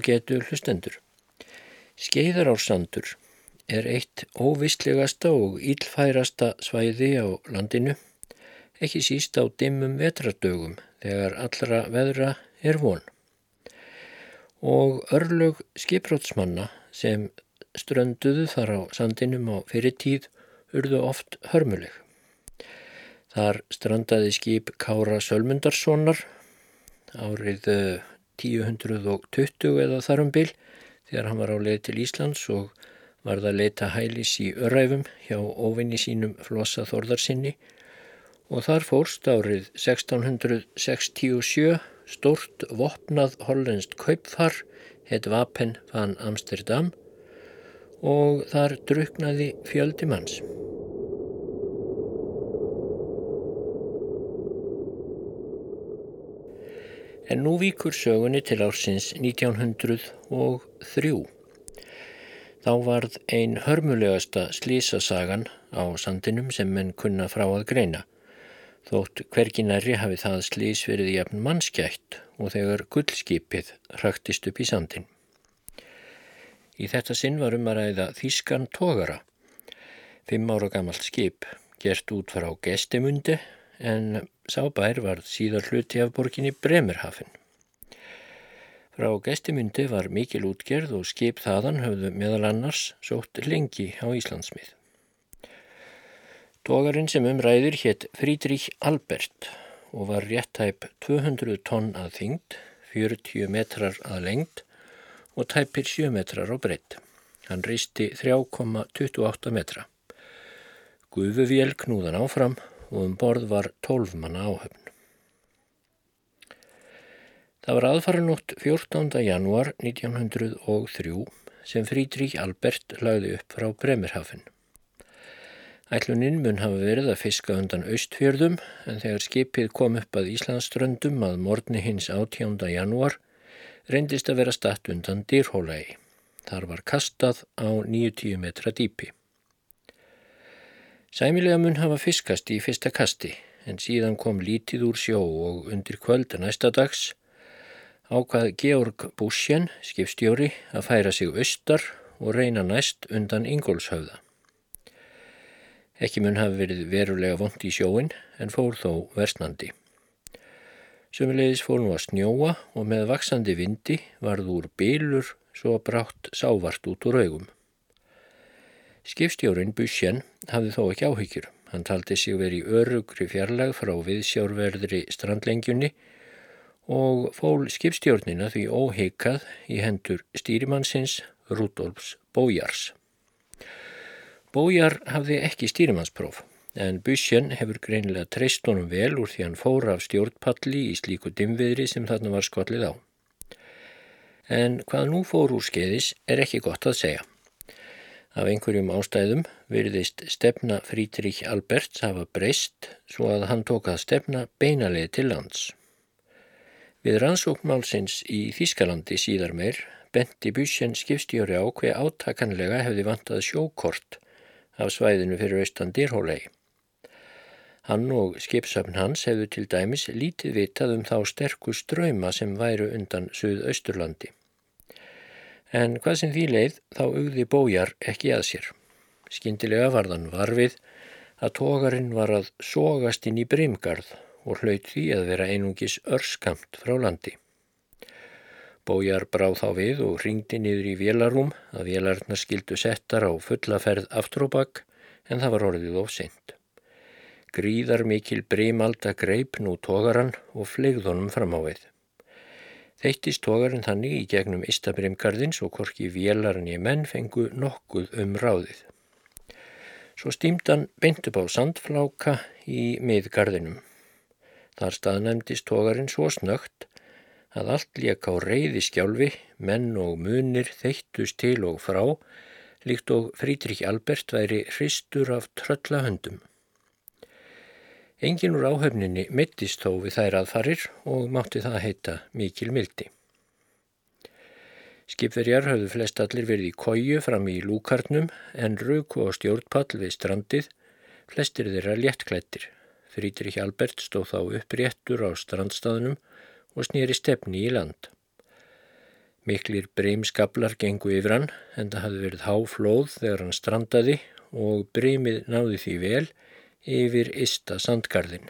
á getu hlustendur. Skeiðarársandur er eitt óvistlegasta og ílfærasta svæði á landinu, ekki síst á dimmum vetrardögum þegar allra veðra er von. Og örlög skiprótsmanna sem strönduðu þar á sandinum á fyrir tíð urðu oft hörmuleg. Þar strandaði skip Kára Sölmundarssonar árið 1020 eða þarum bil þegar hann var á leið til Íslands og varð að leita hælis í öræfum hjá óvinni sínum Flossa Þorðarsinni og þar fórst árið 1667 stort vopnað hollenskt kaupfar heit Vapen van Amsterdam og þar druknaði fjöldi manns. En nú víkur sögunni til ársins 1903. Þá varð ein hörmulegasta slísasagan á sandinum sem menn kunna frá að greina. Þótt hverginæri hafi það slís verið jafn mannskjætt og þegar gullskipið hraktist upp í sandin. Í þetta sinn var um að ræða Þískan tógara, fimm ára gammalt skip, gert út frá gestimundi en Sá bær var síðar hluti af borginni Bremerhafen. Frá gestimundi var mikil útgerð og skip þaðan höfðu meðal annars sótt lengi á Íslandsmið. Tógarinn sem umræðir hétt Frídrík Albert og var réttæp 200 tonn að þyngd, 40 metrar að lengd og tæpir 7 metrar á breytt. Hann reisti 3,28 metra. Gufuvél knúðan áfram og um borð var tólf manna áhöfn. Það var aðfaranótt 14. januar 1903 sem Frídrík Albert lagði upp frá Bremerhafen. Ætluninn mun hafa verið að fiska undan austfjörðum en þegar skipið kom upp að Íslandsströndum að morgni hins 18. januar reyndist að vera statt undan dýrhólagi. Þar var kastað á 90 metra dýpi. Sæmilega mun hafa fiskast í fyrsta kasti en síðan kom lítið úr sjó og undir kvölda næsta dags ákvað Georg Bussjen, skipstjóri, að færa sig austar og reyna næst undan Ingólfshauða. Ekki mun hafi verið verulega vond í sjóin en fór þó versnandi. Sumulegis fór nú að snjóa og með vaksandi vindi varð úr bylur svo brátt sávart út úr augum. Skipstjórin Bussjen hafði þó ekki áhyggjur. Hann taldi sig verið í örugri fjarlag frá viðsjárverðri strandlengjunni og fól skipstjórnina því óheikað í hendur stýrimannsins Rudolfs Bójars. Bójar hafði ekki stýrimannspróf en Bussjen hefur greinilega treyst honum vel úr því hann fór af stjórnpalli í slíku dimviðri sem þarna var skollið á. En hvað nú fór úr skeiðis er ekki gott að segja. Af einhverjum ástæðum virðist stefna Frídrík Alberts hafa breyst svo að hann tók að stefna beinalið til lands. Við rannsóknmálsins í Þískalandi síðar meir benti Bussen skipstjóri á hver átakanlega hefði vantað sjókort af svæðinu fyrir austan dýrhólegi. Hann og skipsöfn hans hefðu til dæmis lítið vitað um þá sterku ströyma sem væru undan Suðausturlandi. En hvað sem því leið þá augði bójar ekki að sér. Skindilega varðan varfið að tógarinn var að sógast inn í brimgarð og hlaut því að vera einungis örskamt frá landi. Bójar bráð þá við og ringdi niður í vélarúm að vélarnar skildu settar á fullaferð aftróbak en það var orðið of seint. Gríðar mikil brimalda greip nú tógaran og flegðunum fram á við. Þeittist tógarinn þannig í gegnum Ístabrimgarðins og korki vélarinn í menn fengu nokkuð um ráðið. Svo stýmdan beint upp á sandfláka í miðgarðinum. Þar staðnæmdist tógarinn svo snögt að allt lék á reyði skjálfi, menn og munir þeittust til og frá, líkt og Frídrik Albert væri hristur af tröllahöndum. Engin úr áhöfninni mittist þó við þær aðfarir og mátti það heita mikil mildi. Skipverjar höfðu flest allir verið í kóju fram í lúkarnum en rauku á stjórnpall við strandið, flestir þeirra léttklættir. Frídrich Albert stóð þá upp réttur á strandstaðnum og snýri stefni í land. Miklir breymskablar gengu yfir hann en það hafði verið háflóð þegar hann strandaði og breymið náði því vel yfir Ista sandgarðin.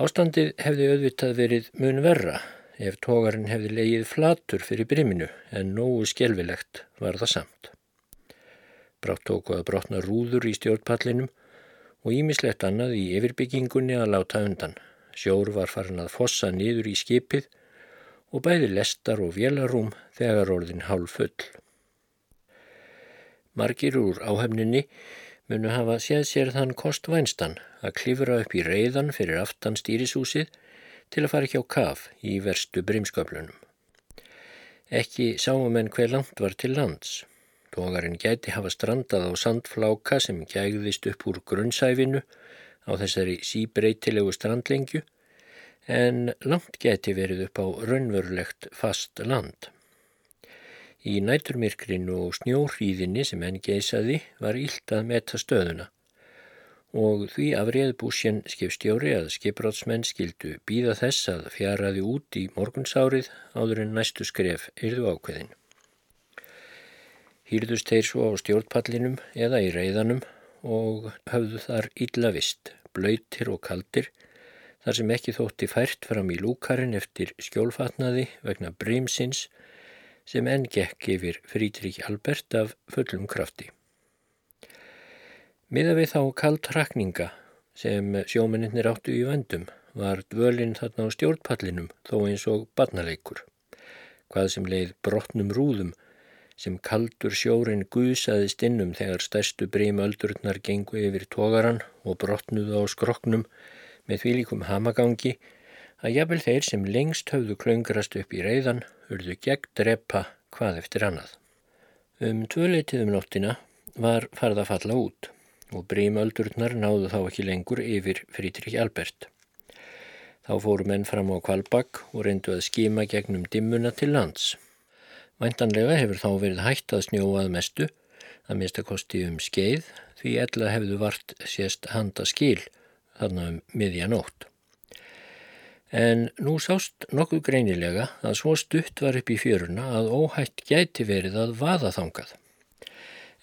Ástandið hefði auðvitað verið mun verra ef tógarinn hefði leið flatur fyrir breyminu en nógu skjelvilegt var það samt. Brátt tóku að brotna rúður í stjórnpallinum og ímislegt annað í yfirbyggingunni að láta undan. Sjór var farin að fossa niður í skipið og bæði lestar og vélarúm þegar orðin hálf full. Margir úr áhefninni munu hafa séð sér þann kostvænstan að klifra upp í reyðan fyrir aftan stýrisúsið til að fara ekki á kaf í verstu brimsköflunum. Ekki sáum en hver langt var til lands. Tógarinn gæti hafa strandað á sandfláka sem gægðist upp úr grunnsæfinu á þessari síbreytilegu strandlengju en langt gæti verið upp á raunverulegt fast land. Í næturmirkrinu og snjóhríðinni sem henn geysaði var ílt að meta stöðuna og því afrið búsjen skipstjóri að skiprátsmenn skildu býða þess að fjaraði út í morgunsárið áður en næstu skref yrðu ákveðin. Hýrðust þeir svo á stjórnpallinum eða í reyðanum og höfðu þar illa vist, blöytir og kaldir, þar sem ekki þótti fært fram í lúkarinn eftir skjólfatnaði vegna brímsins sem enn gekk yfir Frídrík Albert af fullum krafti. Miða við þá kald rakninga sem sjómeninnir áttu í vendum var dvölinn þarna á stjórnpallinum þó eins og barnaleikur, hvað sem leið brotnum rúðum sem kaldur sjórin guðsaðist innum þegar stærstu brímöldurnar gengu yfir tógaran og brotnuðu á skroknum með þvílikum hamagangi að jafnvel þeir sem lengst höfðu klöngrast upp í reyðan urðu gegn drepa hvað eftir annað. Um tvöleitið um nóttina var farða að falla út og brímöldurnar náðu þá ekki lengur yfir Frídrik Albert. Þá fóru menn fram á kvalbakk og reyndu að skima gegnum dimmuna til lands. Væntanlega hefur þá verið hægt að snjóað mestu, að mista kosti um skeið, því ella hefðu vart sést handa skil þarna um miðjanótt. En nú sást nokkuð greinilega að svo stutt var upp í fjöruna að óhætt gæti verið að vaða þangað.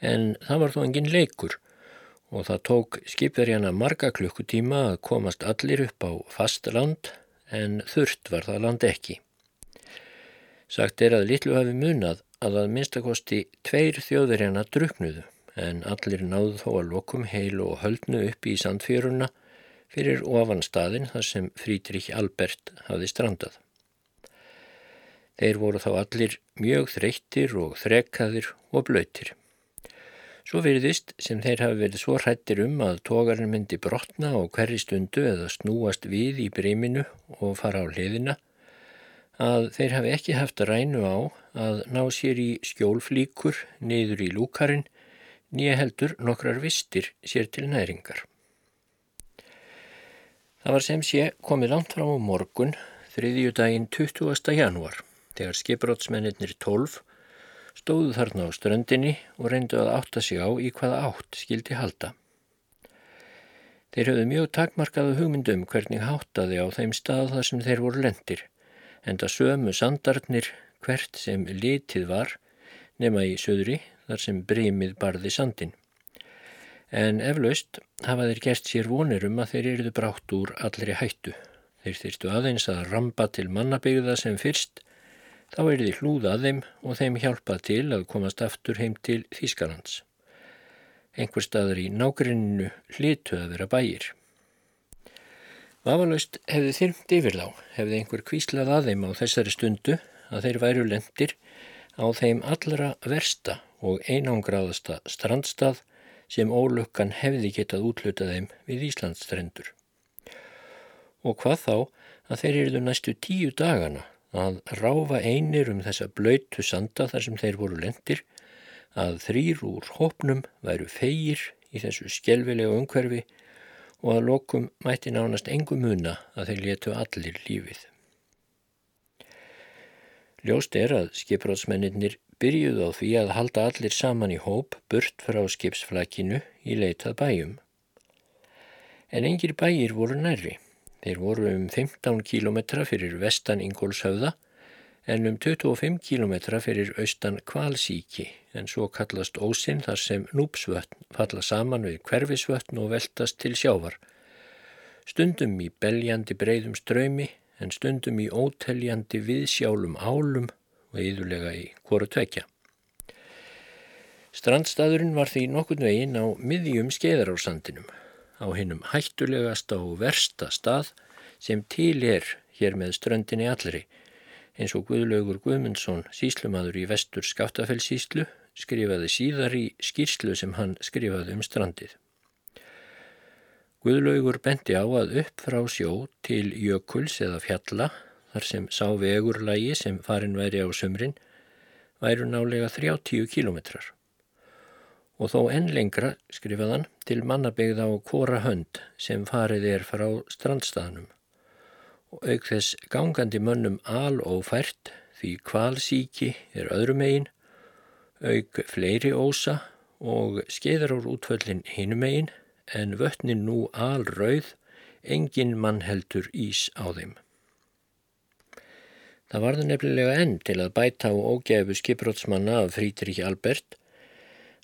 En það var þó engin leikur og það tók skipverjana marga klukkutíma að komast allir upp á fast land en þurft var það land ekki. Sagt er að litlu hafi munað að að minnstakosti tveir þjóðurina druknuðu en allir náðu þó að lokum heilu og höldnu upp í sandfjöruna fyrir ofan staðin þar sem Frídrik Albert hafi strandað. Þeir voru þá allir mjög þreyttir og þrekkaðir og blöytir. Svo virðist sem þeir hafi verið svo hrættir um að tógarinn myndi brotna og hverri stundu eða snúast við í breyminu og fara á hliðina að þeir hafi ekki haft rænu á að ná sér í skjólflíkur niður í lúkarinn nýja heldur nokkrar vistir sér til næringar. Það var sem sé komið langt fram á morgun, þriðju daginn 20. janúar, þegar skiprótsmennir 12 stóðu þarna á ströndinni og reyndu að átta sig á í hvaða átt skildi halda. Þeir höfðu mjög takmarkaðu hugmyndum hvernig háttaði á þeim stað þar sem þeir voru lendir enda sömu sandarnir hvert sem litið var nema í söðri þar sem brímið barði sandin. En eflaust hafa þeir gert sér vonir um að þeir eruðu brátt úr allri hættu. Þeir þyrstu aðeins að ramba til mannabygða sem fyrst, þá er því hlúðað þeim og þeim hjálpað til að komast aftur heim til Þýskalands. Engur staðar í nákrinninu hlitu að vera bæir. Vafalaust hefði þyrmt yfir þá, hefði einhver kvíslað að þeim á þessari stundu að þeir væru lendir á þeim allra versta og einangraðasta strandstað sem ólukkan hefði getað útlutað þeim við Íslandsstrendur. Og hvað þá að þeir eruðu næstu tíu dagana að ráfa einir um þessa blöytu sanda þar sem þeir voru lendir, að þrýr úr hópnum væru feigir í þessu skjelvilega umhverfi og að lokum mætti nánast engu muna að þeir letu allir lífið. Ljóst er að skiprátsmennir byrjuð á því að halda allir saman í hóp burt frá skipsflakinu í leitað bæjum. En engir bæjir voru nærri. Þeir voru um 15 kílometra fyrir vestan Ingólshöfða en um 25 km fyrir austan Kvalsíki en svo kallast ósinn þar sem núpsvötn falla saman við hverfisvötn og veltast til sjávar. Stundum í beljandi breyðum ströymi en stundum í óteljandi viðsjálum álum og yðurlega í hvora tvekja. Strandstaðurinn var því nokkurn veginn á miðjum skeiðarársandinum, á hinnum hættulegasta og versta stað sem til er hér með ströndinni allri, eins og Guðlaugur Guðmundsson, síslumadur í vestur Skaftafellsíslu, skrifaði síðar í skýrslu sem hann skrifaði um strandið. Guðlaugur bendi á að upp frá sjó til jökuls eða fjalla, þar sem sá vegurlægi sem farin væri á sömrin, væru nálega 30 kilometrar og þó enn lengra, skrifaðan, til mannabegða á kóra hönd sem farið er frá strandstaðnum. Og auk þess gangandi mönnum alófært því kvalsíki er öðrum eigin, auk fleiri ósa og skeiðar úr útföllin hinum eigin en vötnin nú alrauð, engin mann heldur ís á þeim. Það varði nefnilega enn til að bæta á ógæfu skiprótsmanna af Frídrik Albert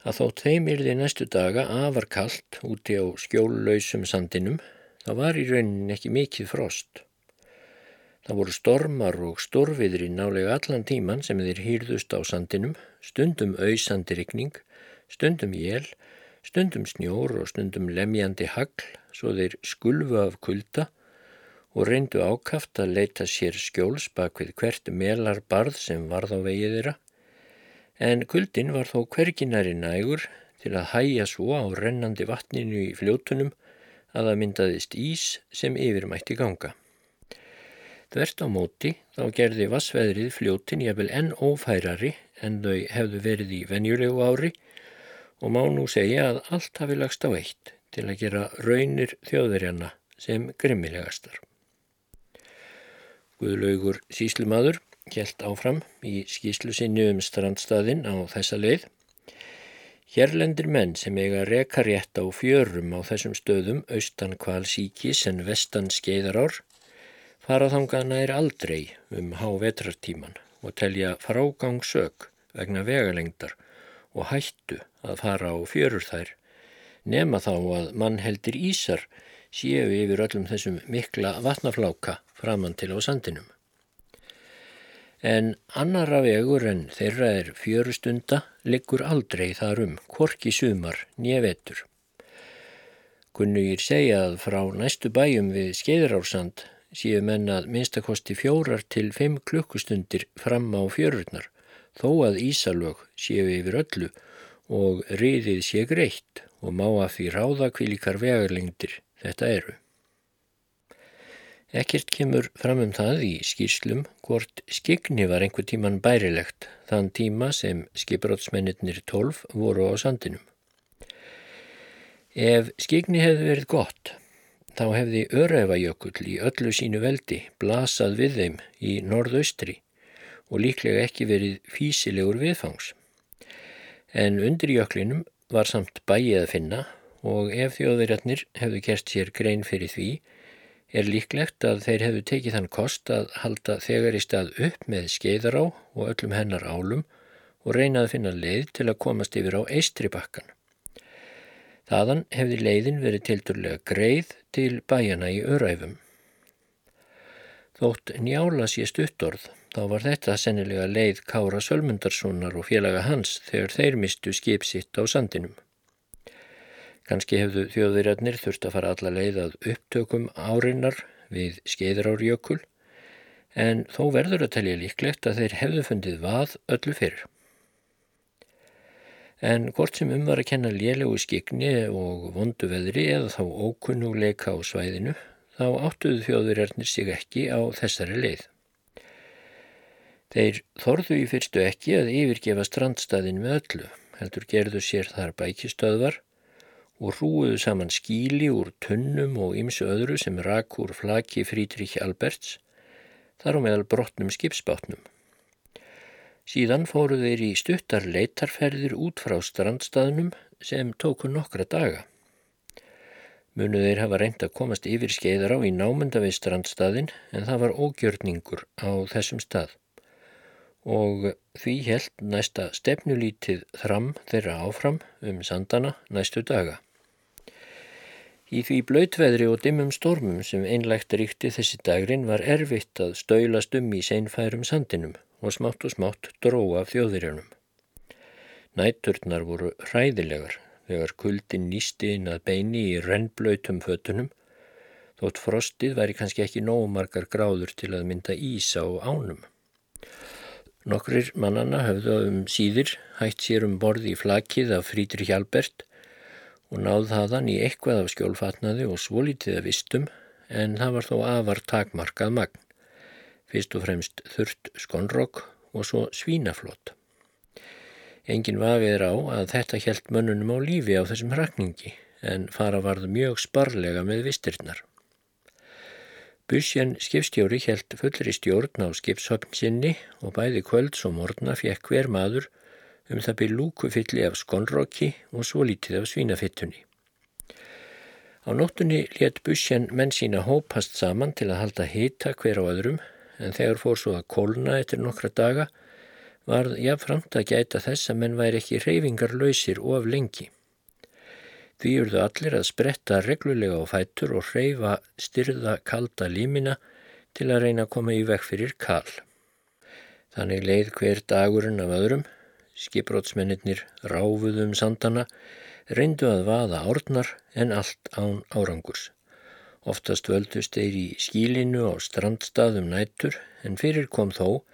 að þótt þeim yrði næstu daga afar kallt úti á skjóllausum sandinum, þá var í raunin ekki mikið frost. Það voru stormar og storfiðri nálega allan tíman sem þeir hýrðust á sandinum, stundum auðsandi rikning, stundum jél, stundum snjór og stundum lemjandi hagl, svo þeir skulfu af kulda og reyndu ákaft að leita sér skjóls bak við hvert melar barð sem varð á vegið þeirra en kuldin var þó hverginari nægur til að hæja svo á rennandi vatninu í fljótunum að það myndaðist ís sem yfirmætti ganga. Þvert á móti þá gerði vassveðrið fljótin jafnvel enn ófærari en þau hefðu verið í venjulegu ári og má nú segja að allt hafi lagst á eitt til að gera raunir þjóðverjana sem grimmilegastar. Guðlaugur síslumadur helt áfram í skýslu sinni um strandstaðin á þessa leið. Hérlendir menn sem eiga reka rétt á fjörum á þessum stöðum austan kvalsíkis en vestan skeiðarár fara þangana er aldrei um há vetrartíman og telja frágangsök vegna vegalengdar og hættu að fara á fjörur þær nema þá að mann heldir ísar séu yfir öllum þessum mikla vatnafláka framann til á sandinum en annara vegur en þeirra er fjörustunda liggur aldrei þar um, korki sumar, njevetur. Kunnugir segja að frá næstu bæjum við skeiðarársand séu mennað minnstakosti fjórar til fimm klukkustundir fram á fjörurnar, þó að Ísalög séu yfir öllu og riðið sé greitt og má að því ráða kvílikar vegarlengdir þetta eru. Ekkert kemur fram um það í skýrslum hvort skigni var einhver tíman bærilegt þann tíma sem skiprótsmennir 12 voru á sandinum. Ef skigni hefði verið gott, þá hefði Öræfajökull í öllu sínu veldi blasað við þeim í norðaustri og líklega ekki verið físilegur viðfangs. En undir jöklinum var samt bæið að finna og ef þjóðverjarnir hefðu gert sér grein fyrir því er líklegt að þeir hefðu tekið þann kost að halda þegar í stað upp með skeiðará og öllum hennar álum og reynaði að finna leið til að komast yfir á eistri bakkan. Þaðan hefði leiðin verið tildurlega greið til bæjana í öræfum. Þótt njála sé stuttorð, þá var þetta sennilega leið Kára Sölmundarssonar og félaga hans þegar þeir mistu skipsitt á sandinum. Kanski hefðu þjóðverjarnir þurft að fara alla leið að upptökum árinnar við skeiðrárjökul en þó verður að telja líklegt að þeir hefðu fundið vað öllu fyrir. En hvort sem um var að kenna lélegu skikni og vondu veðri eða þá ókunnuleika á svæðinu þá áttuðu þjóðverjarnir sig ekki á þessari leið. Þeir þorðu í fyrstu ekki að yfirgefa strandstaðin með öllu, heldur gerðu sér þar bækistöðvar og hrúuðu saman skíli úr tunnum og ymsu öðru sem rak úr flaki Frídrich Alberts, þar á meðal brotnum skipsbátnum. Síðan fóru þeir í stuttar leitarferðir út frá strandstaðnum sem tóku nokkra daga. Munu þeir hafa reynd að komast yfir skeiðar á í námynda við strandstaðin en það var ógjörningur á þessum stað og því held næsta stefnulítið þram þeirra áfram um sandana næstu daga. Í því blöytveðri og dimmum stormum sem einlægt ríkti þessi dagrin var erfitt að stöylast um í seinfærum sandinum og smátt og smátt dróa af þjóðirjánum. Nætturnar voru hræðilegar þegar kuldin nýsti inn að beini í rennblöytum fötunum þótt frostið væri kannski ekki nómargar gráður til að mynda ísa og ánum. Nokkrir mannana höfðu um síðir hætt sér um borði í flakið af Frídri Hjalbert og náð þaðan í eitthvað af skjólfatnaði og svolítið af vistum en það var þó afar takmarkað magn. Fyrst og fremst þurft skonrokk og svo svínaflott. Engin vafið er á að þetta hjælt mönnunum á lífi á þessum hrakningi en fara varð mjög sparlega með vistirnar. Busjan skipstjóri hjælt fullri stjórn á skipshöfn sinni og bæði kvölds og morgna fekk hver maður um það byrj lúkufylli af skonrokki og svo lítið af svínafittunni. Á nóttunni let bussjan menn sína hópast saman til að halda hita hver á öðrum en þegar fór svo að kólna eftir nokkra daga varð jáfnframt að gæta þess að menn væri ekki reyfingar lausir of lengi. Því urðu allir að spretta reglulega á fætur og reyfa styrða kalda límina til að reyna að koma í vekk fyrir kall. Þannig leið hver dagurinn af öðrum Skiprótsmennir ráfuðum um sandana, reyndu að vaða árnar en allt án árangurs. Oftast völdust þeir í skílinu á strandstaðum nættur en fyrir kom þó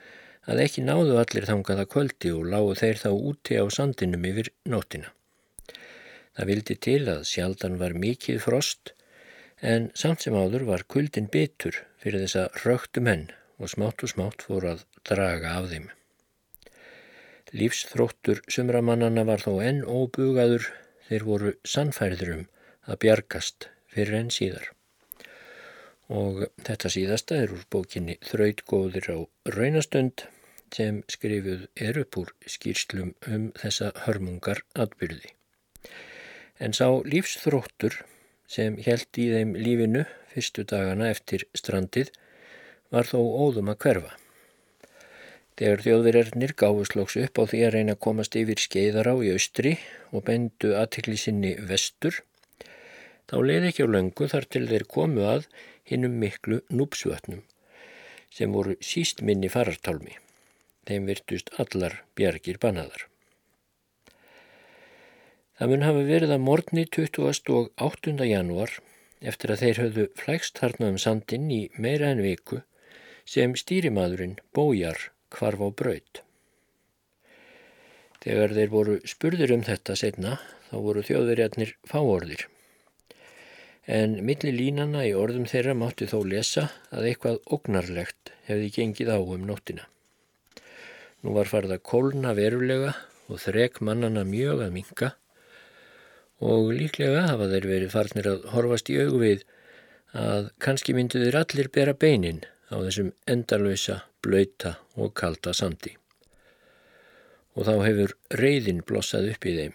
að ekki náðu allir þangaða kvöldi og lágu þeir þá úti á sandinum yfir nóttina. Það vildi til að sjaldan var mikið frost en samt sem áður var kuldin bitur fyrir þessa röktu menn og smátt og smátt fór að draga af þeim. Lífsþróttur sumramannana var þó enn óbugaður þeir voru sannfærðurum að bjargast fyrir enn síðar. Og þetta síðasta er úr bókinni Þrautgóðir á raunastönd sem skrifuð er upp úr skýrslum um þessa hörmungar atbyrði. En sá lífsþróttur sem held í þeim lífinu fyrstu dagana eftir strandið var þó óðum að hverfa. Þegar þjóðverjarnir gáðuslóks upp á því að reyna að komast yfir skeiðará í austri og bendu aðtikli sinni vestur, þá leiði ekki á löngu þar til þeir komu að hinnum miklu núpsvötnum sem voru síst minni farartálmi. Þeim virtust allar bjargir bannaðar. Það mun hafa verið að morgni 28. janúar eftir að þeir höfðu flækst þarna um sandinn í meira en viku sem stýrimadurinn Bójar hvarf á braut. Þegar þeir voru spurðir um þetta setna þá voru þjóðverjarnir fáorðir. En milli línana í orðum þeirra mátti þó lesa að eitthvað ógnarlegt hefði gengið á um nóttina. Nú var farið að kólna verulega og þrek mannana mjög að minka og líklega hafa þeir verið farnir að horfast í augvið að kannski myndu þeir allir bera beinin á þessum endalösa blöyta og kalda sandi. Og þá hefur reyðin blossað upp í þeim,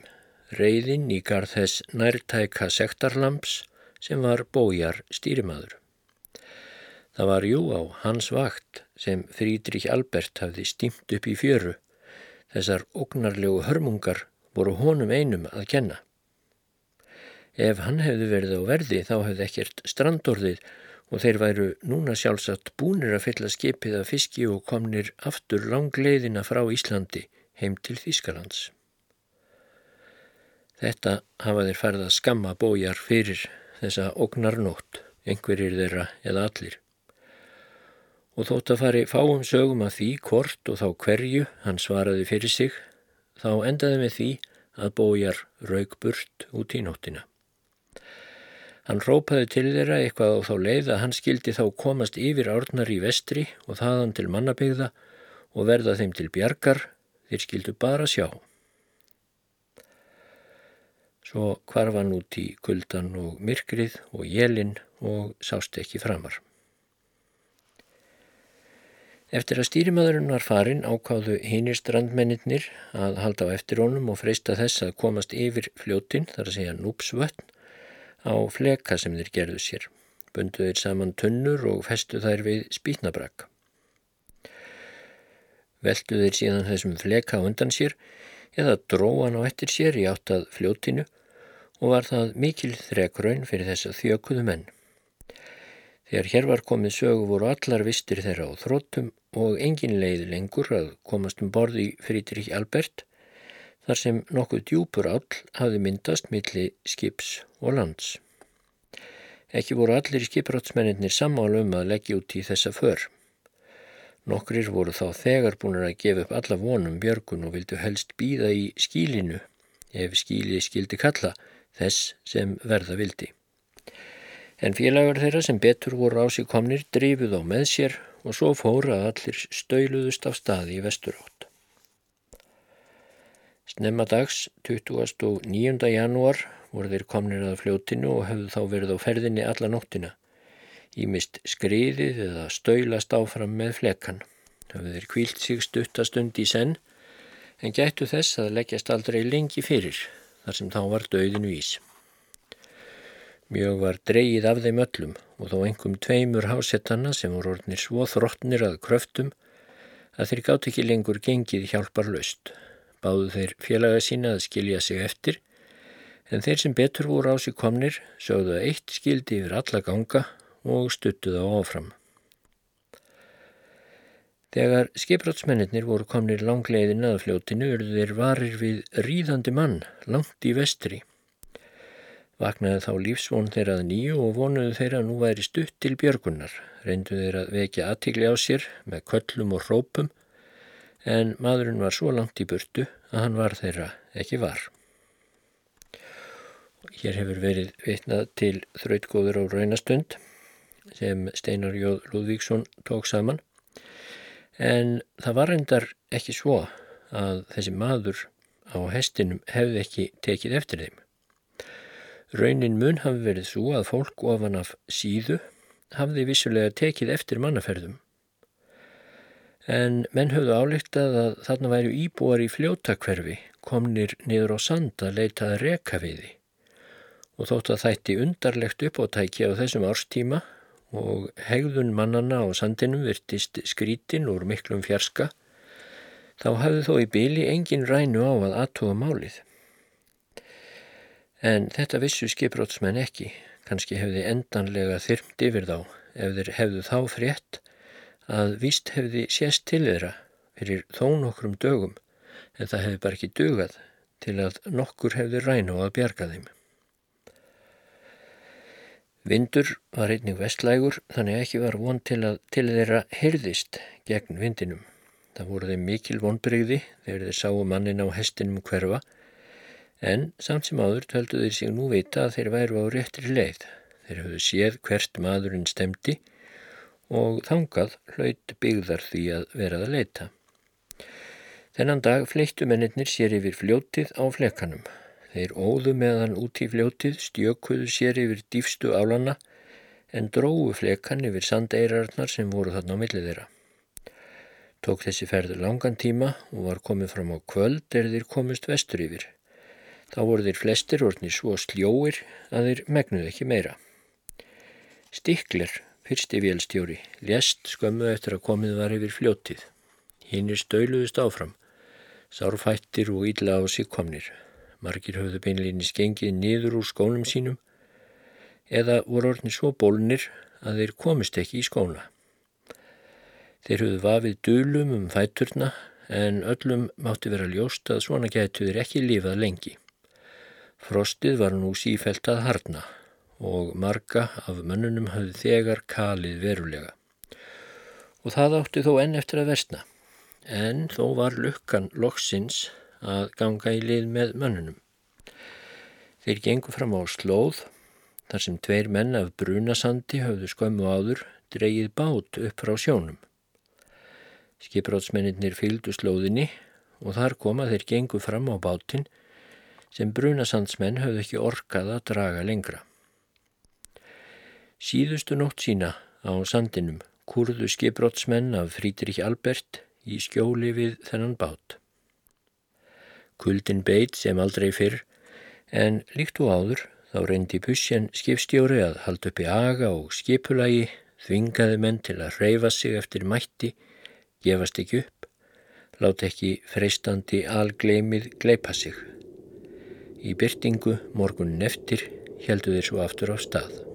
reyðin í garð þess nærtæka sektarlamps sem var bójar stýrimaður. Það var jú á hans vakt sem Frídrik Albert hafði stímt upp í fjöru. Þessar ógnarlegu hörmungar voru honum einum að kenna. Ef hann hefði verið á verði þá hefði ekkert strandorðið og þeir væru núna sjálfsagt búnir að fylla skipið af fiski og komnir aftur langleiðina frá Íslandi heim til Þýskalands. Þetta hafa þeir farið að skamma bójar fyrir þessa ógnarnótt, einhverjir þeirra eða allir. Og þótt að fari fáum sögum að því hvort og þá hverju hann svaraði fyrir sig, þá endaði með því að bójar raug burt út í nóttina. Hann rópaði til þeirra eitthvað á þá leið að hann skildi þá komast yfir árnar í vestri og þaðan til mannabegða og verða þeim til bjargar, þeir skildu bara sjá. Svo kvarfan út í kuldan og myrkrið og jelin og sást ekki framar. Eftir að stýrimaðurinn var farin ákáðu hinnir strandmennir að halda á eftir honum og freysta þess að komast yfir fljótin, þar að segja núpsvötn, á fleka sem þeir gerðu sér. Bundu þeir saman tunnur og festu þær við spýtnabrak. veldu þeir síðan þessum fleka undan sér eða dróan á eftir sér í áttað fljótinu og var það mikil þrekraun fyrir þess að þjökuðu menn. Þegar hér var komið sögu voru allar vistir þeirra á þróttum og engin leið lengur að komast um borði Frídrik Albert þar sem nokkuð djúpur all hafði myndast milli skips og lands. Ekki voru allir skiprátsmennir sammála um að leggja út í þessa för. Nokkrir voru þá þegar búin að gefa upp alla vonum björgun og vildu helst býða í skílinu ef skíli skildi kalla þess sem verða vildi. En félagar þeirra sem betur voru á sig komnir drifuð á með sér og svo fóra að allir stöyluðust af staði í vesturátt. Snemma dags, 29. janúar, voru þeir komnir að fljótinu og hefðu þá verið á ferðinni alla nóttina. Ímist skriðið eða stöylast áfram með flekan. Hafðu þeir kvílt sig stuttastund í senn en gættu þess að leggjast aldrei lengi fyrir þar sem þá var döðinu ís. Mjög var dreyið af þeim öllum og þó engum tveimur hásettanna sem voru orðnir svo þróttnir að kröftum að þeir gátt ekki lengur gengið hjálpar löst. Báðu þeir félaga sína að skilja sig eftir en þeir sem betur voru á sig komnir sögðu að eitt skildi yfir alla ganga og stuttuð á áfram. Þegar skiprátsmennir voru komnir langleiðin að fljótinu urðu þeir varir við ríðandi mann langt í vestri. Vaknaði þá lífsvon þeirra að nýju og vonuðu þeirra nú væri stutt til björgunnar. Reyndu þeirra að vekja aðtíkli á sér með köllum og hrópum en maðurinn var svo langt í burtu að hann var þeirra ekki var. Hér hefur verið vitnað til þrautgóður á raunastund sem Steinar Jóð Lúðvíksson tók saman En það var reyndar ekki svo að þessi maður á hestinum hefði ekki tekið eftir þeim. Raunin mun hafi verið svo að fólk ofan af síðu hafði vissulega tekið eftir mannaferðum. En menn höfðu álíktað að þarna væri íbúar í fljótakverfi komnir niður á sand að leitaði rekaviði og þótt að þætti undarlegt uppáttæki á þessum árstíma og hegðun mannana á sandinum virtist skrítin úr miklum fjarska, þá hafði þó í byli engin rænu á að aðtóa málið. En þetta vissu skiprótsmenn ekki, kannski hefði endanlega þyrmt yfir þá ef þeir hefðu þá frétt að víst hefði sést til þeirra fyrir þó nokkrum dögum en það hefði bara ekki dugað til að nokkur hefði rænu á að bjarga þeim. Vindur var einnig vestlægur þannig ekki var von til að til þeirra hyrðist gegn vindinum. Það voru þeim mikil vonbreyði þegar þeir sáu mannin á hestinum hverfa en samt sem áður töldu þeir sig nú vita að þeir væru á réttri leið. Þeir höfðu séð hvert maðurinn stemdi og þangað hlaut byggðar því að verað að leita. Þennan dag fleittu mennir sér yfir fljótið á flekanum. Þeir óðu meðan út í fljótið, stjökuðu sér yfir dýfstu álanna en dróðu flekan yfir sandeirarnar sem voru þarna á millið þeirra. Tók þessi ferð langan tíma og var komið fram á kvöld er þeir komist vestur yfir. Þá voru þeir flestir orðni svo sljóir að þeir megnuð ekki meira. Stikler, fyrsti vélstjóri, lést skömmu eftir að komið var yfir fljótið. Hinn er stöluðust áfram, sárfættir og ídla á sig komnir. Margir höfðu beinleginni skengið niður úr skónum sínum eða voru orðin svo bólnir að þeir komist ekki í skóna. Þeir höfðu vafið dölum um fæturna en öllum mátti vera ljóst að svona getur þeir ekki lífað lengi. Frostið var nú sífælt að harna og marga af mönnunum hafði þegar kalið verulega. Og það átti þó enn eftir að versna, en þó var lukkan loksins að ganga í lið með mönnunum. Þeir gengu fram á slóð þar sem tveir menn af brunasandi höfðu skömmu áður dreyið bát upp frá sjónum. Skiprátsmennir fylgdu slóðinni og þar koma þeir gengu fram á bátinn sem brunasandsmenn höfðu ekki orkað að draga lengra. Síðustu nótt sína á sandinum kurðu skiprátsmenn af Frídrik Albert í skjóli við þennan bát. Kuldin beit sem aldrei fyrr en líkt og áður þá reyndi Pussjan skipstjóri að halda upp í aga og skipulagi, þvingaði menn til að reyfa sig eftir mætti, gefast ekki upp, Lát ekki freistandi algleimið gleipa sig. Í byrtingu morgunin eftir heldu þeir svo aftur á stað.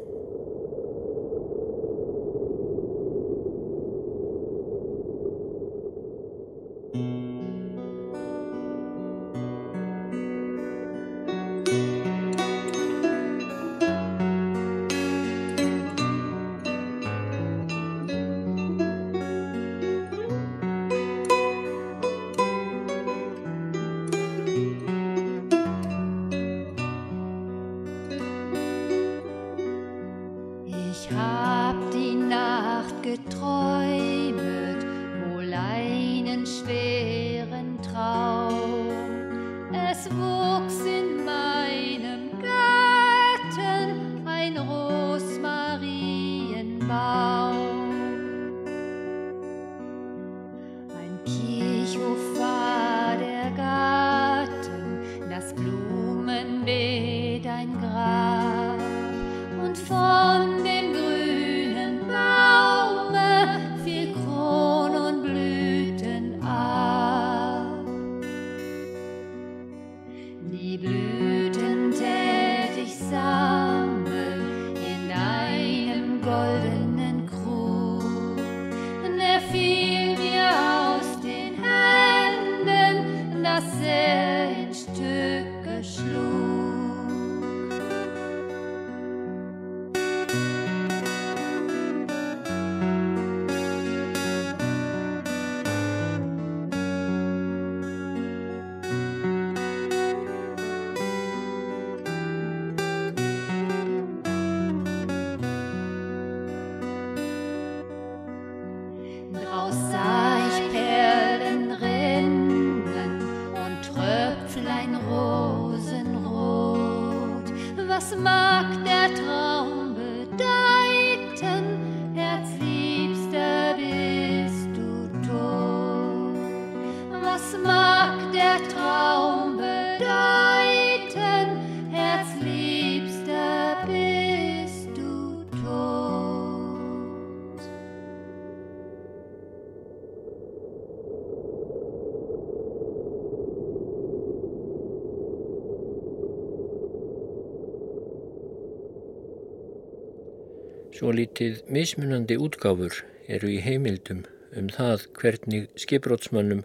Svo lítið mismunandi útgáfur eru í heimildum um það hvernig skiprótsmannum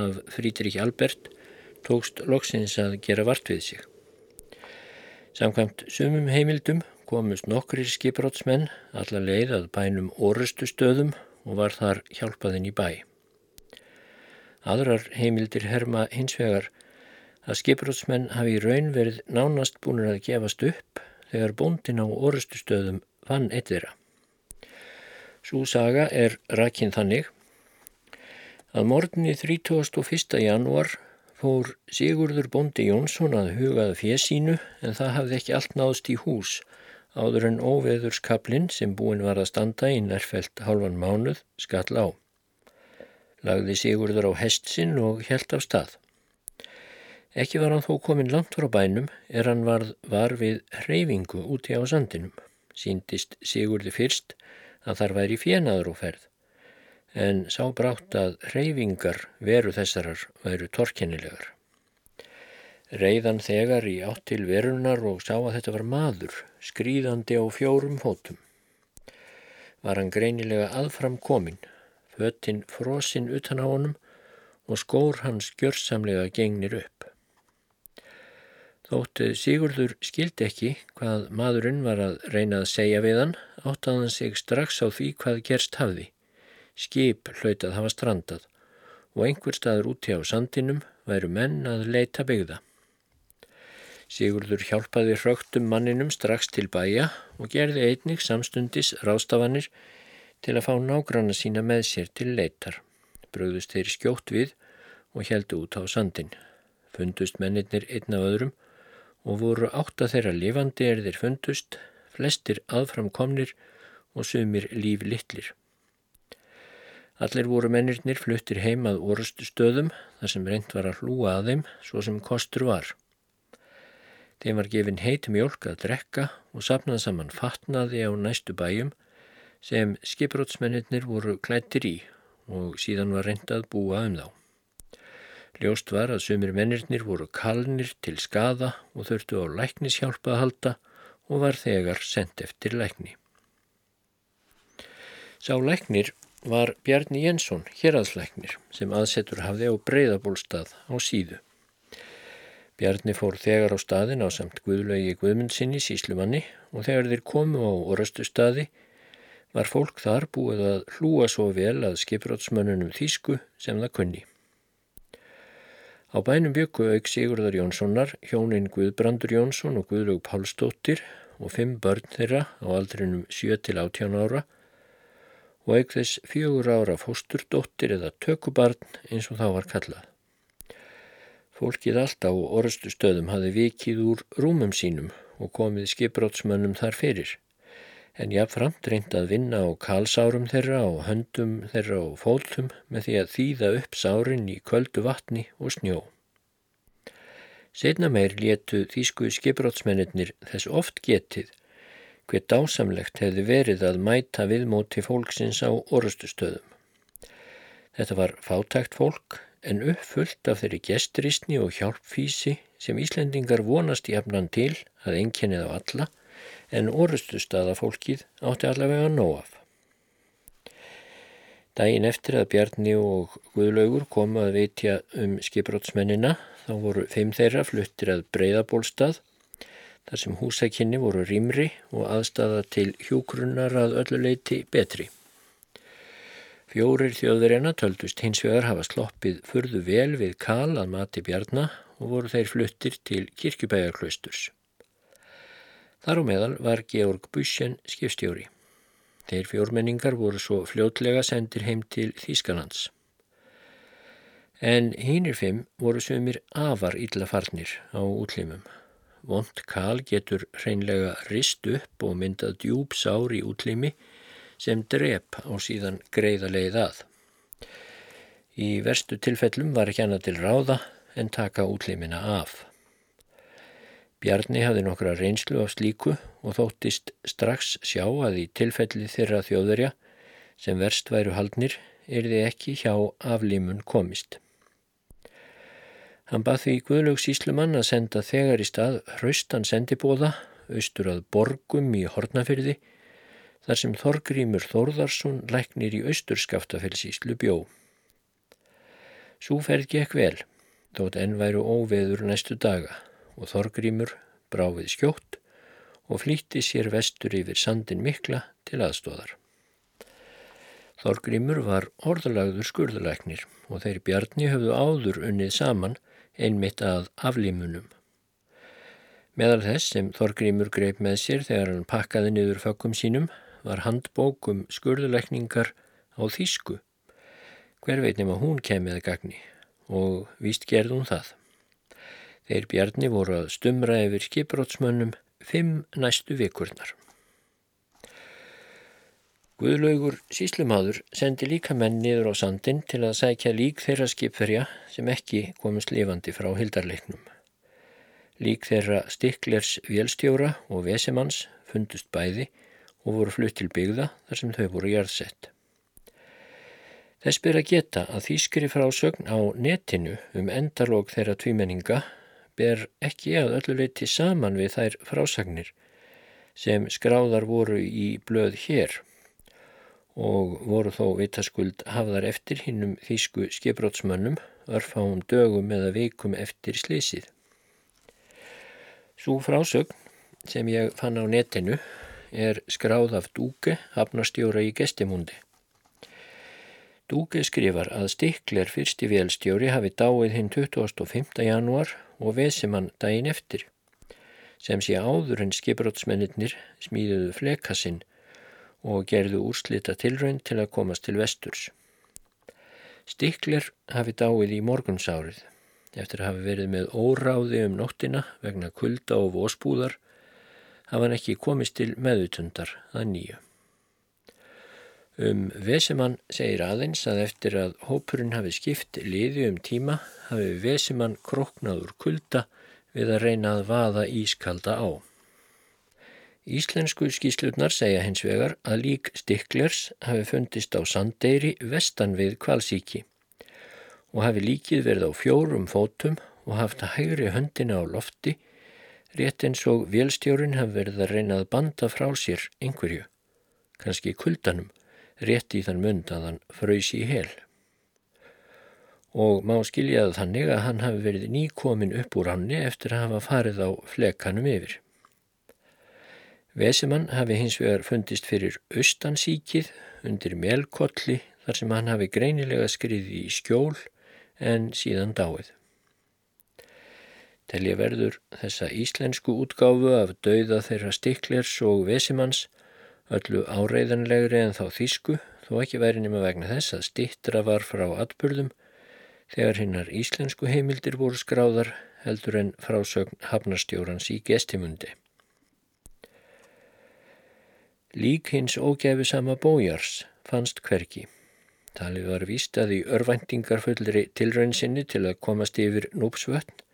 af Frídrik Albert tókst loksins að gera vart við sig. Samkvæmt sumum heimildum komust nokkrir skiprótsmenn alla leið að bænum orustu stöðum og var þar hjálpaðinn í bæ. Aðrar heimildir herma hins vegar að skiprótsmenn hafi í raun verið nánast búinir að gefast upp þegar bóndin á orustu stöðum vann eitt þeirra. Sú saga er rækinn þannig að morgunni 31. janúar fór Sigurður Bondi Jónsson að hugaða fjesínu en það hafði ekki allt náðst í hús áður en óveðurskablinn sem búin var að standa í nærfelt halvan mánuð skall á. Lagði Sigurður á hestsinn og helt af stað. Ekki var hann þó komin langt frá bænum er hann varð var við hreyfingu úti á sandinum síndist Sigurði fyrst að þar væri fjenaður og ferð, en sá brátt að reyfingar veru þessarar væru torkennilegar. Reyðan þegar í átt til verunar og sá að þetta var maður, skrýðandi á fjórum fótum. Var hann greinilega aðfram komin, föttinn frosinn utan á honum og skór hans gjörsamlega gengnir upp. Þótt Sigurður skildi ekki hvað maðurinn var að reyna að segja við hann, áttaði hann sig strax á því hvað gerst hafði. Skip hlautað hafa strandað og einhver staður úti á sandinum væru menn að leita byggða. Sigurður hjálpaði hrögtum manninum strax til bæja og gerði einnig samstundis rástafanir til að fá nágranna sína með sér til leitar. Bröðust þeir skjótt við og heldu út á sandin. Fundust mennirnir einn af öðrum og voru átta þeirra lifandi er þeir fundust, flestir aðframkomnir og sumir líf litlir. Allir voru mennirnir fluttir heim að orustu stöðum þar sem reynd var að hlúa að þeim svo sem kostur var. Þeim var gefin heit mjölk að drekka og sapnað saman fatnaði á næstu bæjum sem skiprótsmennir voru klættir í og síðan var reynd að búa um þá. Ljóst var að sumir mennirnir voru kalnir til skada og þurftu á læknishjálpa að halda og var þegar sendt eftir lækni. Sá læknir var Bjarni Jensson, hérraðslæknir, sem aðsetur hafði á breyðabólstað á síðu. Bjarni fór þegar á staðin á samt Guðlaugi Guðmundsinni síslumanni og þegar þeir komu á orastu staði var fólk þar búið að hlúa svo vel að skiprótsmönnunum þýsku sem það kunni. Á bænum byggu auk Sigurðar Jónssonar, hjónin Guðbrandur Jónsson og Guðlaug Pálsdóttir og fimm börn þeirra á aldrinum 7-18 ára og auk þess fjögur ára fósturdóttir eða tökubarn eins og þá var kallað. Fólkið allt á orðstu stöðum hafi vikið úr rúmum sínum og komið skipbrótsmönnum þar fyrir, en jáfnframt reynd að vinna á kalsárum þeirra og höndum þeirra og fóltum með því að þýða upp sárin í köldu vatni og snjó. Setna meir létu þýsku skipbrótsmennir þess oft getið hver dásamlegt hefði verið að mæta viðmóti fólksins á orðustustöðum. Þetta var fátækt fólk en uppfullt af þeirri gesturísni og hjálpfísi sem Íslendingar vonast í efnan til að einkennið á alla en orðustustöða fólkið átti allavega nóaf. Dægin eftir að Bjarni og Guðlaugur komu að veitja um skiprótsmennina þá voru fimm þeirra fluttir að breyðabólstað þar sem húsækinni voru rýmri og aðstafa til hjúgrunnar að ölluleiti betri. Fjórir þjóðverjana töldust hins vegar hafa sloppið furðu vel við kal að mati bjarna og voru þeir fluttir til kirkjubæjarklausturs. Þar á meðal var Georg Bussen skipstjóri. Þeir fjórmenningar voru svo fljótlega sendir heim til Þýskalands. En hínir fimm voru sömur afar illa farnir á útlimum. Vond kal getur hreinlega rist upp og myndað djúb sár í útlimi sem drep á síðan greiða leið að. Í verstu tilfellum var ekki annað til ráða en taka útlimina af. Bjarni hafði nokkra reynslu af slíku og þóttist strax sjá að í tilfelli þeirra þjóðverja sem verst væru haldnir er þið ekki hjá aflímun komist. Hann bað því Guðlaug Síslumann að senda þegar í stað hraustan sendibóða austur að borgum í Hortnafyrði þar sem Þorgrymur Þórðarsson læknir í austurskaftafellsíslu bjó. Súferð gekk vel, þótt enn væru óveður næstu daga og Þorgrymur bráfið skjótt og flýtti sér vestur yfir sandin mikla til aðstóðar. Þorgrymur var orðalagður skurðalæknir og þeir bjarni höfðu áður unnið saman einmitt að aflímunum. Meðal þess sem Þorgrymur greip með sér þegar hann pakkaði niður fökkum sínum var handbókum skurðuleikningar á þýsku. Hver veit nema hún kemið gagni og víst gerði hún það. Þeir bjarni voru að stumra yfir skiprótsmönnum fimm næstu vikurnar. Guðlaugur síslumadur sendi líka menn niður á sandin til að sækja lík þeirra skipferja sem ekki komist lifandi frá hildarleiknum. Lík þeirra stiklers vélstjóra og vesemanns fundust bæði og voru flutt til byggða þar sem þau voru jarðsett. Þess byrja geta að þýskri frásögn á netinu um endarlók þeirra tvímenninga ber ekki að ölluleiti saman við þær frásagnir sem skráðar voru í blöð hér og voru þó vitaskuld hafðar eftir hinnum þýsku skipbrótsmönnum örfáum dögum eða vikum eftir slísið. Svo frásögn sem ég fann á netinu er skráð af Dúke, hafnastjóra í gestimundi. Dúke skrifar að Stikler fyrsti vélstjóri hafi dáið hinn 25. januar og vesimann daginn eftir, sem sé áður en skipbrótsmennir smíðuðu flekassinn og gerðu úrslita tilraun til að komast til vesturs. Stikler hafi dáið í morgunsárið eftir að hafi verið með óráði um nóttina vegna kulda og vósbúðar hafa hann ekki komist til meðutundar að nýju. Um Vesemann segir aðeins að eftir að hópurinn hafi skipt liði um tíma hafi Vesemann kroknaður kulda við að reyna að vaða ískalda á. Íslensku skíslutnar segja hins vegar að lík Stikklers hafi fundist á Sandeyri vestan við Kvalsíki og hafi líkið verið á fjórum fótum og haft að hægri höndina á lofti, rétt eins og vélstjórin hafi verið að reyna að banda frá sér einhverju, kannski kuldanum, rétt í þann mund að hann fröysi í hel. Og má skiljaðu þannig að hann hafi verið nýkomin upp úr hanni eftir að hafa farið á flekanum yfir. Vesemann hafi hins vegar fundist fyrir austansíkið undir melkolli þar sem hann hafi greinilega skriði í skjól en síðan dáið. Telja verður þessa íslensku útgáfu af dauða þeirra stiklers og vesimanns öllu áreiðanlegri en þá þýsku þó ekki væri nema vegna þess að stittra var frá atbyrðum þegar hinnar íslensku heimildir voru skráðar heldur en frásögn hafnarstjórans í gestimundi. Lík hins ógæfi sama bójars fannst hverki. Talið var víst að í örvæntingarfullri tilraunsinni til að komast yfir núpsvötn,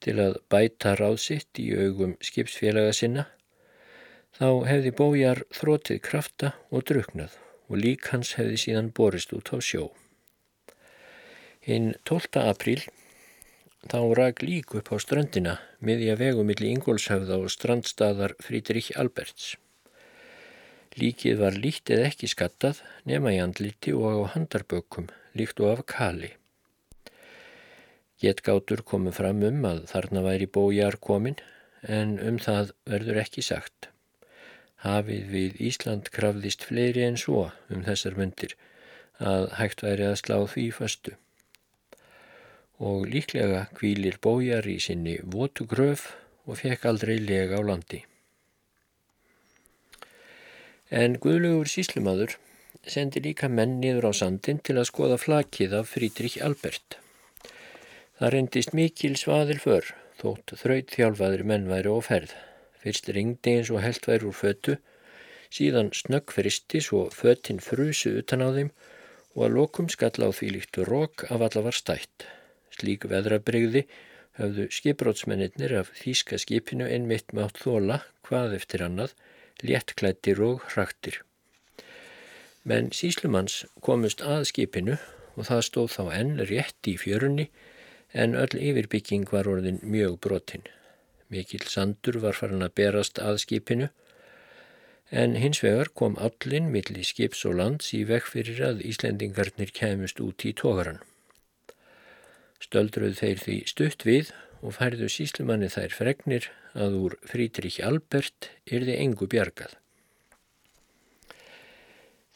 til að bæta ráðsitt í augum skipsfélaga sinna, þá hefði bójar þrótið krafta og druknað og lík hans hefði síðan borist út á sjó. Hinn 12. apríl þá rak lík upp á strandina miðja vegumilli Ingólshöfða og strandstaðar Frídrich Alberts. Líkið var lítið ekki skattað nema í andliti og á handarbökkum líkt og af kali. Getgátur komu fram um að þarna væri bójar komin en um það verður ekki sagt. Hafið við Ísland krafðist fleiri en svo um þessar myndir að hægt væri að slá því fastu. Og líklega kvílir bójar í sinni votu gröf og fekk aldrei lega á landi. En Guðlugur síslumadur sendi líka menn niður á sandin til að skoða flakið af Frídrich Albert. Það reyndist mikil svaðil för, þótt þraut þjálfaður menn væri á ferð. Fyrst ringdi eins og held væri úr fötu, síðan snögg fristi svo fötinn frusu utan á þeim og að lokum skall á því líktu rók af alla var stætt. Slík veðrabrygði höfðu skiprótsmennir af þýska skipinu einmitt með átt þóla, hvað eftir annað, léttklættir og hraktir. Menn síslumanns komust að skipinu og það stóð þá enn rétt í fjörunni en öll yfirbygging var orðin mjög brotinn. Mikil sandur var farin að berast að skipinu en hins vegar kom allin milli skips og lands í vekk fyrir að Íslendingarnir kemust út í tógaran. Stöldruð þeir því stutt við og færðu síslumanni þær fregnir að úr Frídrich Albert yrði engu bjargað.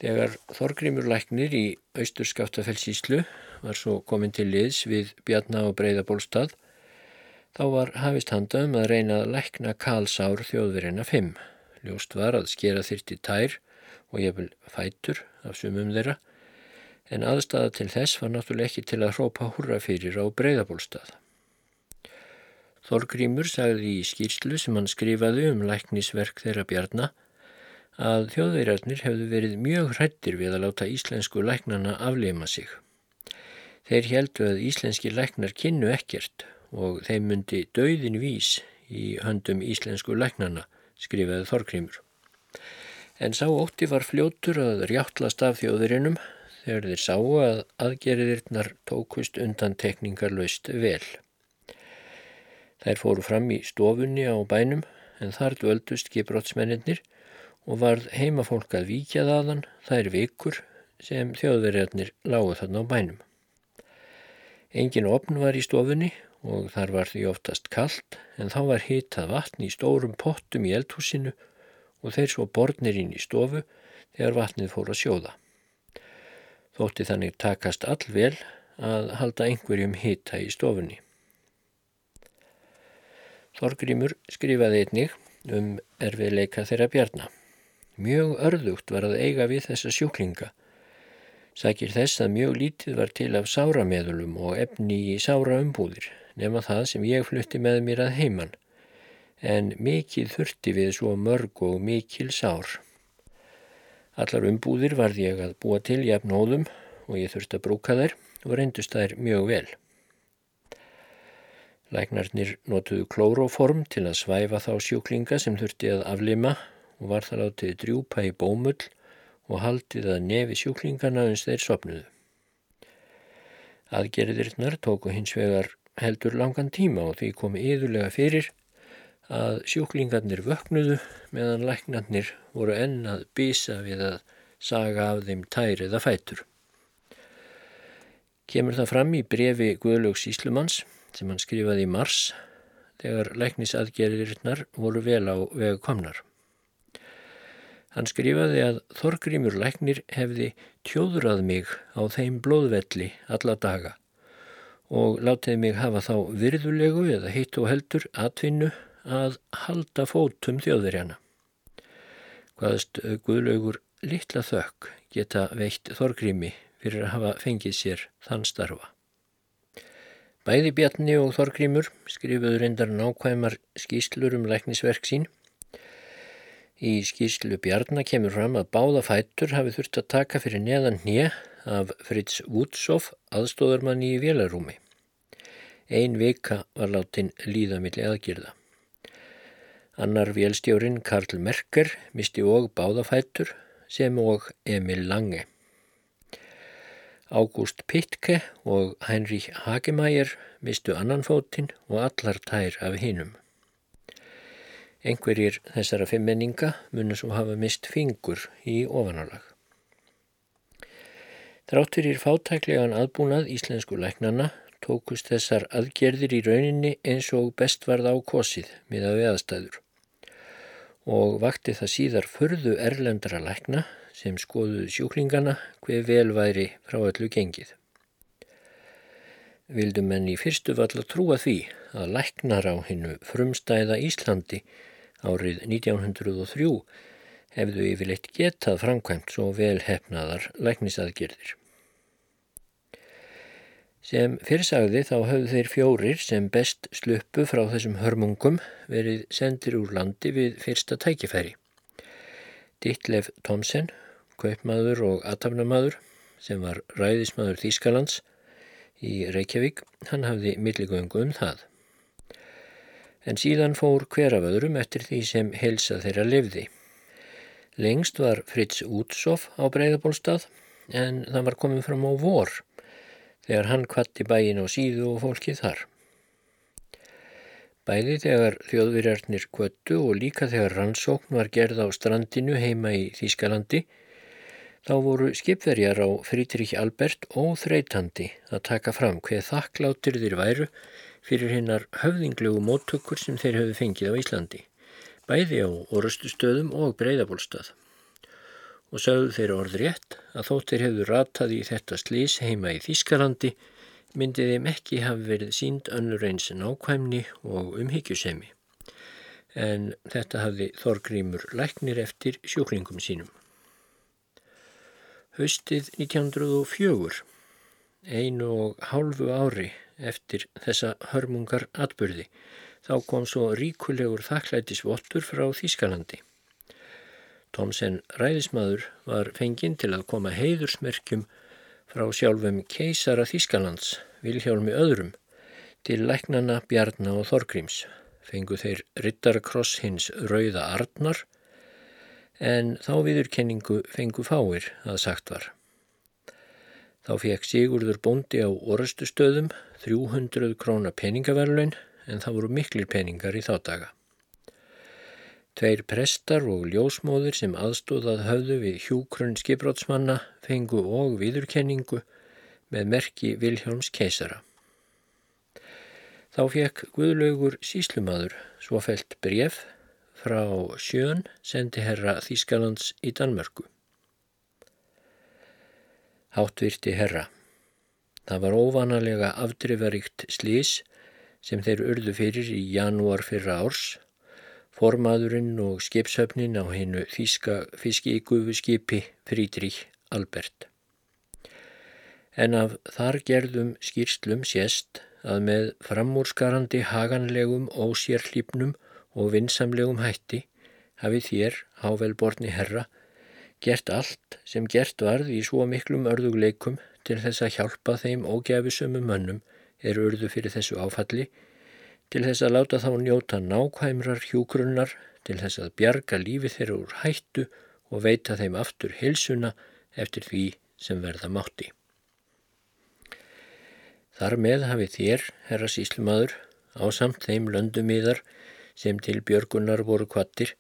Þegar Þorgrimur læknir í austurskaftafelssíslu var svo komin til liðs við Bjarná og Breiðabólstað, þá var hafist handa um að reyna að lækna kalsár þjóðverina 5. Ljóst var að skera þyrti tær og ég vil fætur af sumum þeirra, en aðstæða til þess var náttúrulega ekki til að hrópa húra fyrir á Breiðabólstað. Þorgrímur sagði í skýrslu sem hann skrifaði um læknisverk þeirra bjarna að þjóðverjarnir hefðu verið mjög hrættir við að láta íslensku læknana afleima sig. Þeir heldu að íslenski læknar kynnu ekkert og þeim myndi dauðin vís í höndum íslensku læknana, skrifaði Þorgrímur. En sá ótti var fljótur að rjáttlast af þjóðurinnum þegar þeir sáu að aðgerðirnar tókust undan tekningar laust vel. Þær fóru fram í stofunni á bænum en þar dvöldust skiprótsmennir og varð heimafólk að víkja þaðan þær vikur sem þjóðverjarnir lágu þarna á bænum. Engin opn var í stofunni og þar var því oftast kallt en þá var hitað vatn í stórum pottum í eldhúsinu og þeir svo borðnir inn í stofu þegar vatnið fór að sjóða. Þótti þannig takast allvel að halda einhverjum hita í stofunni. Þorgrymur skrifaði einnig um erfiðleika þeirra bjarna. Mjög örðugt var að eiga við þessa sjúklinga. Sækir þess að mjög lítið var til af sárameðulum og efni í sáraumbúðir, nema það sem ég flutti með mér að heiman, en mikið þurfti við svo mörg og mikil sár. Allar umbúðir varð ég að búa til jafnóðum og ég þurfti að brúka þær og reyndust þær mjög vel. Læknarnir notuðu klóróform til að svæfa þá sjúklinga sem þurfti að aflima og var það látið drjúpa í bómull og haldið að nefi sjúklingana uns þeir sopnuðu. Aðgerðirnar tóku hins vegar heldur langan tíma og því komi yðurlega fyrir að sjúklingarnir vöknuðu meðan læknarnir voru enn að býsa við að saga af þeim tær eða fætur. Kemur það fram í brefi Guðlaugs Íslumanns sem hann skrifaði í mars þegar læknisaðgerðirinnar voru vel á vegu komnar. Hann skrifaði að Þorgrymur læknir hefði tjóðrað mig á þeim blóðvelli alla daga og látiði mig hafa þá virðulegu eða hitt og heldur atvinnu að halda fótum þjóðverjana. Hvaðast Guðlaugur litla þökk geta veitt Þorgrími fyrir að hafa fengið sér þann starfa. Bæði Bjarni og Þorgrímur skrifuðu reyndar nákvæmar skýslur um læknisverk sín. Í skýslu Bjarni kemur fram að báða fætur hafi þurft að taka fyrir neðan hnið af Fritz Wutsoff aðstóðarmanni í vélarúmi. Ein vika var látin líðamilli aðgjörða. Annar vélstjórin Karl Merker misti og báðafætur sem og Emil Lange. Ágúst Pittke og Heinrich Hagemæger mistu annan fótinn og allar tær af hinnum. Engverjir þessara fimmenninga munir svo hafa mist fingur í ofanálag. Þráttur ír fátæklegan aðbúnað íslensku læknana tókust þessar aðgerðir í rauninni eins og best varð á kosið miða við aðstæður og vakti það síðar förðu erlendra lækna sem skoðuðu sjúklingana hver vel væri frá öllu gengið. Vildu menn í fyrstu vall að trúa því að læknar á hinnu frumstæða Íslandi árið 1903 hefðu yfirleitt getað framkvæmt svo vel hefnaðar læknisaðgerðir. Sem fyrirsagði þá höfðu þeir fjórir sem best sluppu frá þessum hörmungum verið sendir úr landi við fyrsta tækifæri. Dittlef Thomsen, kaupmaður og atafnamaður sem var ræðismadur Þýskalands í Reykjavík, hann hafði milligöngu um það. En síðan fór hver af öðrum eftir því sem helsa þeirra lifði. Lengst var Fritz Útsoff á Breiðabólstað en það var komið fram á vor þegar hann kvatti bæin á síðu og fólkið þar. Bæði þegar þjóðvirjarnir kvöttu og líka þegar rannsókn var gerð á strandinu heima í Þýskalandi, þá voru skipverjar á Frítrich Albert óþreytandi að taka fram hveð þakkláttir þeir væru fyrir hinnar höfðinglegu móttökur sem þeir höfðu fengið á Íslandi, bæði á orustustöðum og breyðabólstað og sögðu þeir orð rétt að þóttir hefðu ratað í þetta slís heima í Þískalandi myndi þeim ekki hafi verið sínd önnur eins nákvæmni og umhyggjusemi. En þetta hafði Þorgrymur læknir eftir sjúklingum sínum. Haustið 1904, einu og hálfu ári eftir þessa hörmungar atbyrði, þá kom svo ríkulegur þakklætisvottur frá Þískalandi. Thomsen ræðismadur var fenginn til að koma heiðursmerkjum frá sjálfum keisara Þískalands, Vilhjálmi öðrum, til læknana Bjarnar og Þorgríms. Fengu þeir Rittarkross hins Rauða Arnar, en þá viðurkenningu fengu fáir að sagt var. Þá fekk Sigurður bóndi á orðustustöðum 300 króna peningaverluin en það voru miklir peningar í þá daga. Tveir prestar og ljósmóðir sem aðstóðað höfðu við hjúkrun skiprótsmanna fengu og viðurkenningu með merki Vilhjálms keisara. Þá fekk Guðlaugur síslumadur svo felt bref frá sjön sendi herra Þískalands í Danmörku. Háttvirti herra. Það var óvanalega afdrifaríkt slís sem þeir urðu fyrir í janúar fyrra árs formaðurinn og skipshöfnin á hennu þíska fiskígufu skipi Frídrík Albert. En af þar gerðum skýrslum sést að með framúrskarandi haganlegum ósérhlýpnum og vinsamlegum hætti hafi þér, hávelborni herra, gert allt sem gert varð í svo miklum örðugleikum til þess að hjálpa þeim ógæfisömu mönnum er urðu fyrir þessu áfalli til þess að láta þá njóta nákvæmrar hjúgrunnar, til þess að bjarga lífi þeirra úr hættu og veita þeim aftur hilsuna eftir því sem verða mátti. Þar með hafi þér, herra síslumadur, á samt þeim löndumíðar sem til björgunar voru kvattir,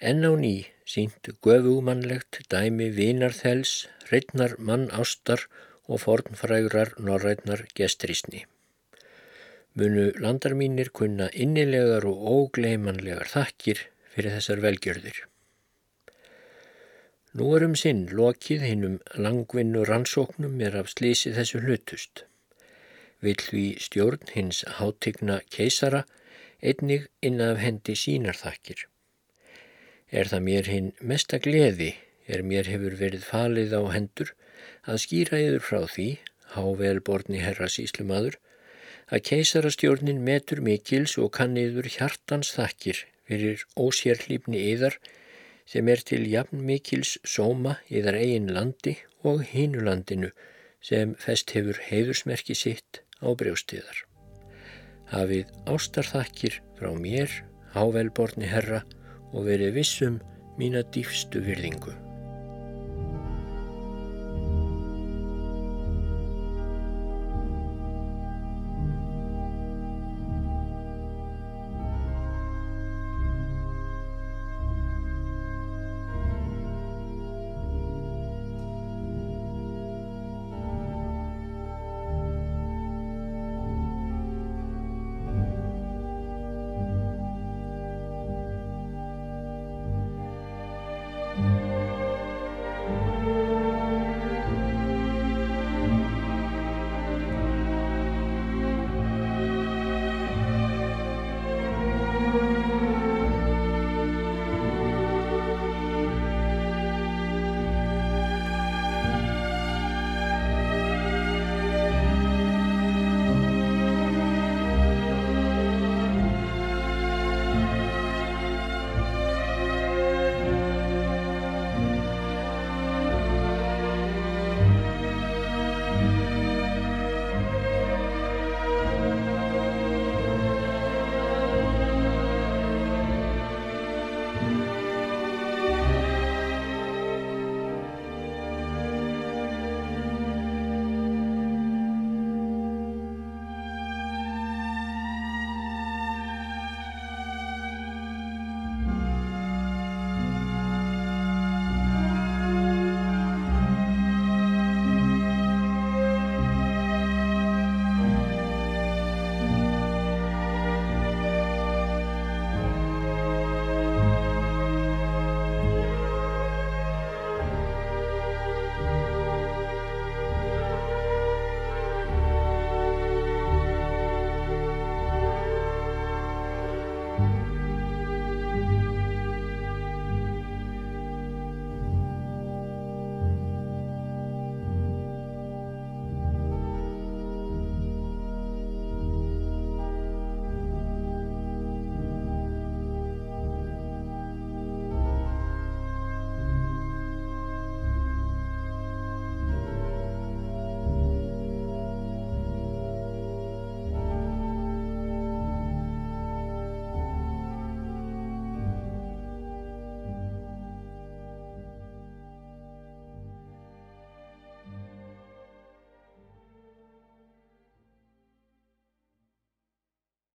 en á ný sínt göfugmannlegt dæmi vinarþels, hreitnar mann ástar og fornfrægurar norrætnar gestrisni. Munu landar mínir kunna innilegar og ógleimanlegar þakkir fyrir þessar velgjörðir. Nú er um sinn lokið hinnum langvinnu rannsóknum er af slísi þessu hlutust. Vill því stjórn hins hátigna keisara einnig innan af hendi sínar þakkir. Er það mér hinn mesta gleði er mér hefur verið falið á hendur að skýra yfir frá því, hávelborni herra síslumadur, að keisarastjórnin metur mikils og kanniður hjartans þakkir fyrir ósérlífni yðar sem er til jafn mikils sóma yðar eigin landi og hinulandinu sem fest hefur heiðursmerki sitt á brjóstiðar. Hafið ástarþakkir frá mér, hávelborni herra og verið vissum mína dýfstu virðingu.